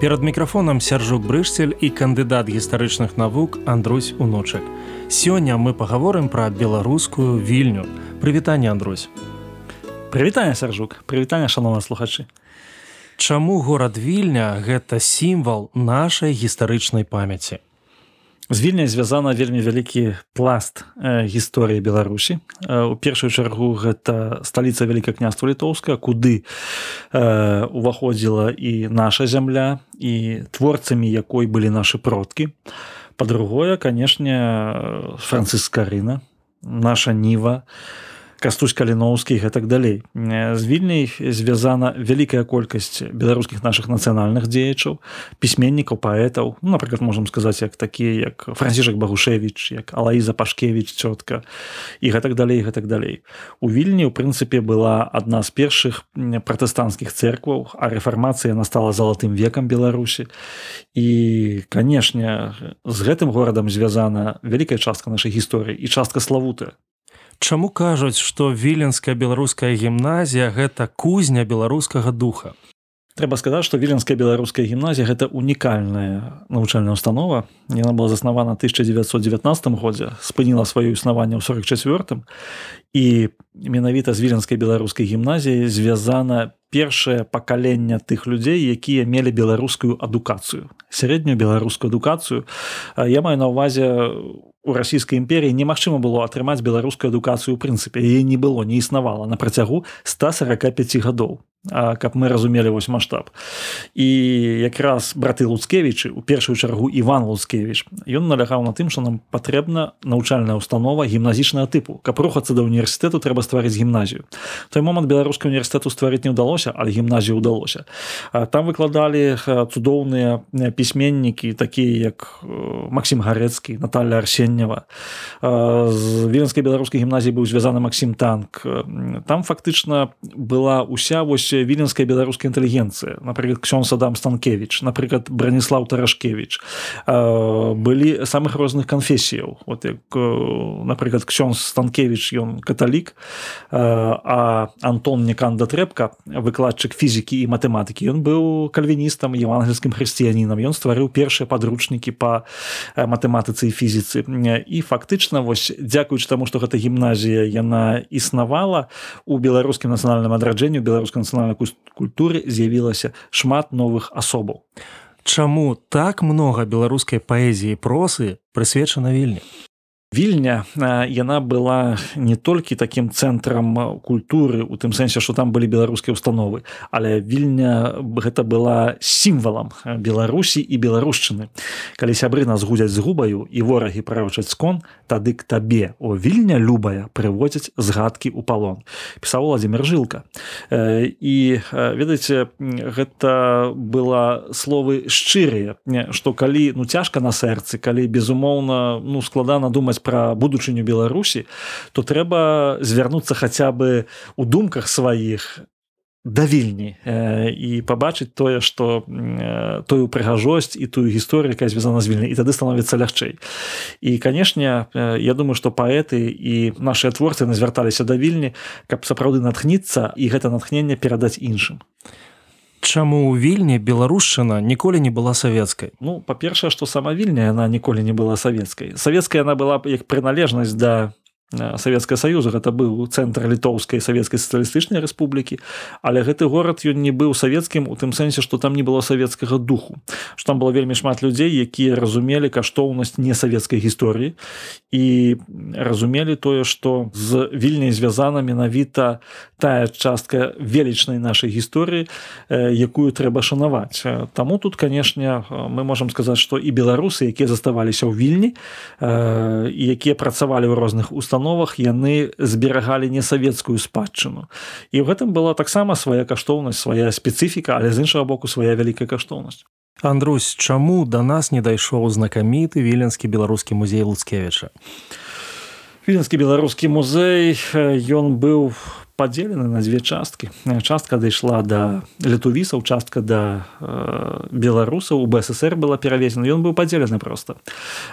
Перад мікрафонам сяржук брышцель і кандыдат гістарычных навук Андрусь унучак. Сёння мы пагаворым пра беларускую вільню. Прывітанне Андрусь. Прывітанне сяржук, прывітанне шанова слухачы. Чаму горад вільня гэта сімвал нашай гістарычнай памяці? З вільняй звязана вельмі вялікі пласт э, гісторыі беларусі. Э, у першую чаргу гэта сталіца вялікае княства літоўска куды э, уваходзіла і наша зямля і творцамі якой былі нашы продкі. Па-другое канешне францыска рына наша ніва на кастусь каліноўскі гэтак далей. З вільняй звязана вялікая колькасць беларускіх наших нацыянальных дзеячаў пісьменнікаў паэтаў. Ну, напрыклад можам сказаць як такія як францішак багушевич як алаіза пашкевич цётка і гэтак далей гэтак далей. У вільні у прынцыпе была адна з першых пратэстанцкіх церкваў а рэфармацыя настала залатым векам беларусі. І канешне з гэтым горадам звязана вялікая частка нашай гісторыі і частка славутая Чаму кажуць, што віленская беларуская гімназія гэта кузня беларускага духа. Трэба сказаць, што віленская беларуская гімназія гэта унікальная навучальная установа. Яна была заснавана 1919 годзе, спыніла сваё існаванне ў 44 і менавіта з віленскай беларускай гімназіі звязана першае пакаленне тых людзей, якія мелі беларускую адукацыю. сярэднюю беларускую адукацыю. Я маю на ўвазе у расійскай імперіі немагчыма было атрымаць беларускую адукацыю ў прынцыпе яе не было не існавала на працягу 145 гадоў каб мы разумелі вось маштаб. І якраз браты луцкевічы у першую чаргу Іван луцкевич ён налягаў на тым что нам патрэбна навучальная установа гімназічнага тыпу. Каб рухацца да універсітэту трэба стварыць гімназію. Той момант беларускай універсітэту стварыць не ўдалося але гімназію ўдалося. Там выкладалі цудоўныя пісьменнікі такія як Масім гарэцкі Наталья арсеннева з віленскай беларускай гімназіі быў звязаны Масім танк. Там фактычна была уся вось віленская беларуская інтэлігенцыя напрыклад ксён садам станкевич напрыклад браніслав тарашкевич. Былі самых розных канфесіяў вот як напрыклад ксён станкевич ён каталік а антон неканда трэпка выкладчык фізікі і матэматыкі ён быў кальвіністам евангельскім хрысціянінам ён стварыў першыя падручнікі па матэматыцы і фізіцы і фактычна вось дзякуючы таму што гэта гімназія яна існавала у беларускім нацыянальным адраджэнню беларускай нацыянальнай нацыянальнай культуры з'явілася шмат новых асобаў. Чаму так многа беларускай паэзіі просы прысвечана вільні? Вільня яна была не толькі такім цэнтрам культуры у тым сэнсе што там былі беларускія установы але вільня гэта была сімвалам беларусі і беларушчыны. Калі сябры нас гудзяць з губаю і ворагі правачаць скон тады к табе о вільня любая прыводзяць згадкі ў палон пісаў владимир жылка і ведаеце гэта была словы шчырыя што калі ну цяжка на сэрцы калі безумоўна ну складана думаць пра будучыню беларусі то трэба звярнуцца хаця бы у думках сваіх да вільні э, і пабачыць тое што э, тую прыгажосць і тую гісторыю якая звязана з вільні і тады становіцца лягчэй. І канешне э, я думаю што паэты і нашыя творцы не звярталіся да вільні каб сапраўды натхніцца і гэта натхненне перадаць іншым Чаму ў вільні беларушчына ніколі не была савецкай? Ну па-першае што сама вільня яна ніколі не была савецкай. Савецкая яна была як прыналежнасць да Савецкая саюза гэта быў цэнтр літоўскай савецкай сацыялістычнай рэспублікі але гэты горад ён не быў савецкім у тым сэнсе што там не было савецкага духу. Што там было вельмі шмат людзей якія разумелі каштоўнасць не савецкай гісторыі і разумелі тое што з вільняй звязана менавіта тая частка велічнай нашай гісторыі якую трэба шанаваць. Таму тут канешне мы можам сказаць што і беларусы якія заставаліся ў вільні якія працавалі ў розных установах установах яны зберагалі не савецкую спадчыну. І ў гэтым была таксама свая каштоўнасць свая спецыфіка але з іншага боку свая вялікая каштоўнасць. Андрусь чаму да нас не дайшоў знакаміты віленскі беларускі музей луцкевіча? Віленскі беларускі музей ён быў падзелены на дзве часткі частка дайшла да летувісаў частка да э, беларусаў у бСр была перавезена ён быў падзелены просто.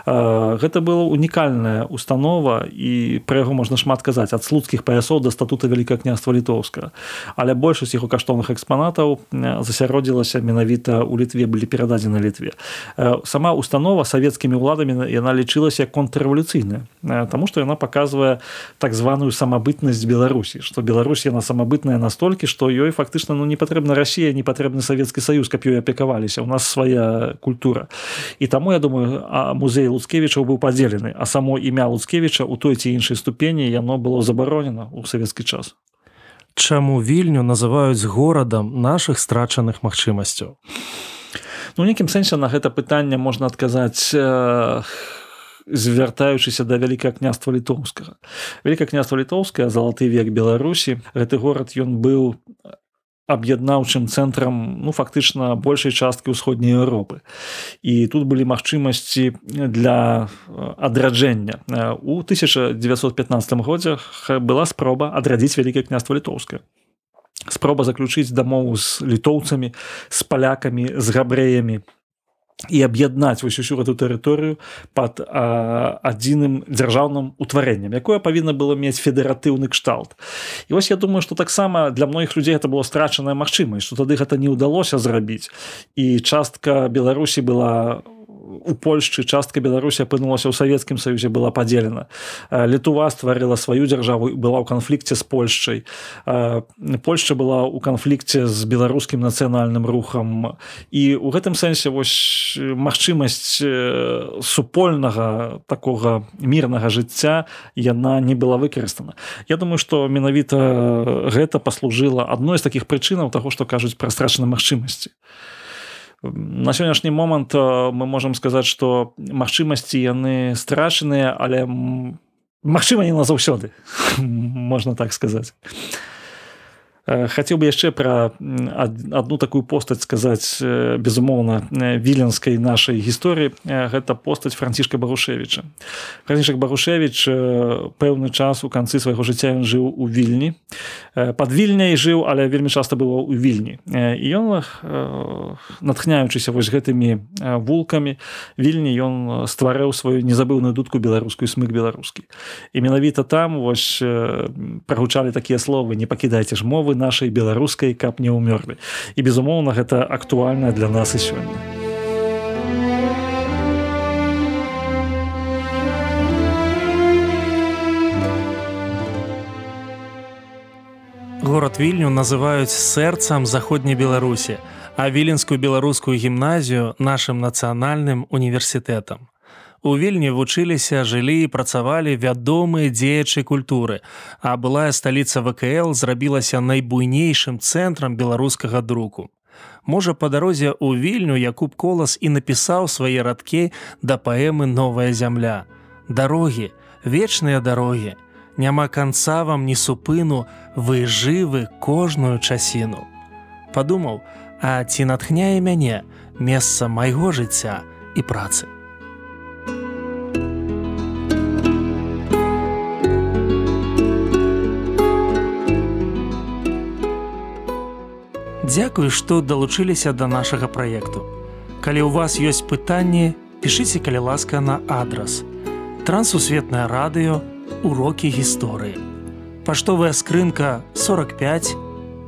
Э, гэта была унікальная установа і пра яго можна шмат казаць ад слуцкіх паясоў да статута вяліка княства літоўска але большасць яго каштоўных экспанатаў засяродзілася менавіта у літве былі перададзены літве э, сама установа савецкімі ўладамі яна лічылася контррэвалюцыйная Таму што яна паказвае так званую самабытнасць беларусі што беларус Беларусь яна самабытная настолькі што ёй фактычна ну не патрэбна Росія не патрэбны савецкі саюз каб ёй апекаваліся у нас свая культура. І таму я думаю музей луцкевічаў быў падзелены а само імя луцкевіча у той ці іншай ступені яно было забаронена ў савецкі час. Чаму вільню называюць горадам нашых страчаных магчымасцяў? Ну нейкім сэнсе на гэта пытанне можна адказаць э, звяртаючыся да вялікае княства літоўскага. Вялікае княства літоўскае залаты век беларусі. Гэты горад ён быў аб'яднаўчым цэнтрам ну фактычна большай часткі ўсходняй Еўропы. І тут былі магчымасці для адраджэння. У 1915 годзе была спроба адрадзіць вялікае княства літоўскае. Спроба заключыць дамову з літоўцамі з палякамі з габрэямі і аб'яднаць вось усю эту тэрыторыю под адзіным дзяржаўным утварэннем якое павінна было мець федэратыўны кшталт. І вось я думаю что таксама для многіх людзей это было страчаная магчымасць что тады гэта не ўдалося зрабіць. І частка беларусі была у Польшчы частка Беларусі апынулася ў савецкім саюзе была падзелена літува стварыла сваю дзяржаву была ў канфлікце з Польшчай Польшча была ў канфлікце з беларускім нацыянальным рухам і у гэтым сэнсе вось магчымасць супольнага такога мірнага жыцця яна не была выкарыстана. Я думаю што менавіта гэта паслужыла адной з такіх прычынаў таго што кажуць пра страчанай магчымасці на сённяшні момант мы можемм сказаць што магчымасці яны страчаныя але магчыма не назаўсёды можна так сказаць хацеў бы яшчэ пра одну такую постаць сказаць безумоўна віленскай нашай гісторыі гэта постаць францішка барушевича. Франішак барушевич пэўны час у канцы свайго жыцця ён жыў у вільні. Под вільняй жыў але вельмі часта было ў вільні. І ён натхняючыся вось гэтымі вулкамі вільні ён стварыў сваю незабыўную дудку беларускую смык беларускі. І менавіта там вось прагучалі такія словы не пакідайце ж мовы нашай беларускай каб не ўмёрлі. І безумоўна гэта актуальна для нас і сёння. Город вільню называюць сэрцам заходняй беларусі а віленскую беларускую гімназію нашим нацыянальным універсітэтам У вільні вучыліся, жылі і працавалі вядомыя дзеячы культуры, а былая сталіца ВКЛ зрабілася найбуйнейшым цэнтрам беларускага друку. Можа, па дарозе ў вільню Якуб колас і напісаў свае радкі да паэмы новая зямля. Дарогі, вечныя дарогі, няма канца вам ні супыну, вы жывы кожную часіну. Падумаў, а ці натхняе мяне месца майго жыцця і працы. Дзякуй, што далучыліся да нашага праекту. Калі ў вас ёсць пытанні, пішыце калі ласка на адрас. Трансусветнае радыё, урокі гісторыі. Паштовая скрынка 45,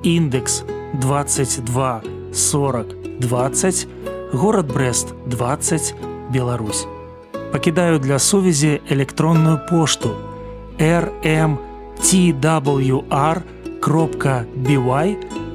індекс 22 40 20, горад Брест 20, Беларусь. Пакідаю для сувязі электронную пошту rmtwr кропка бівай,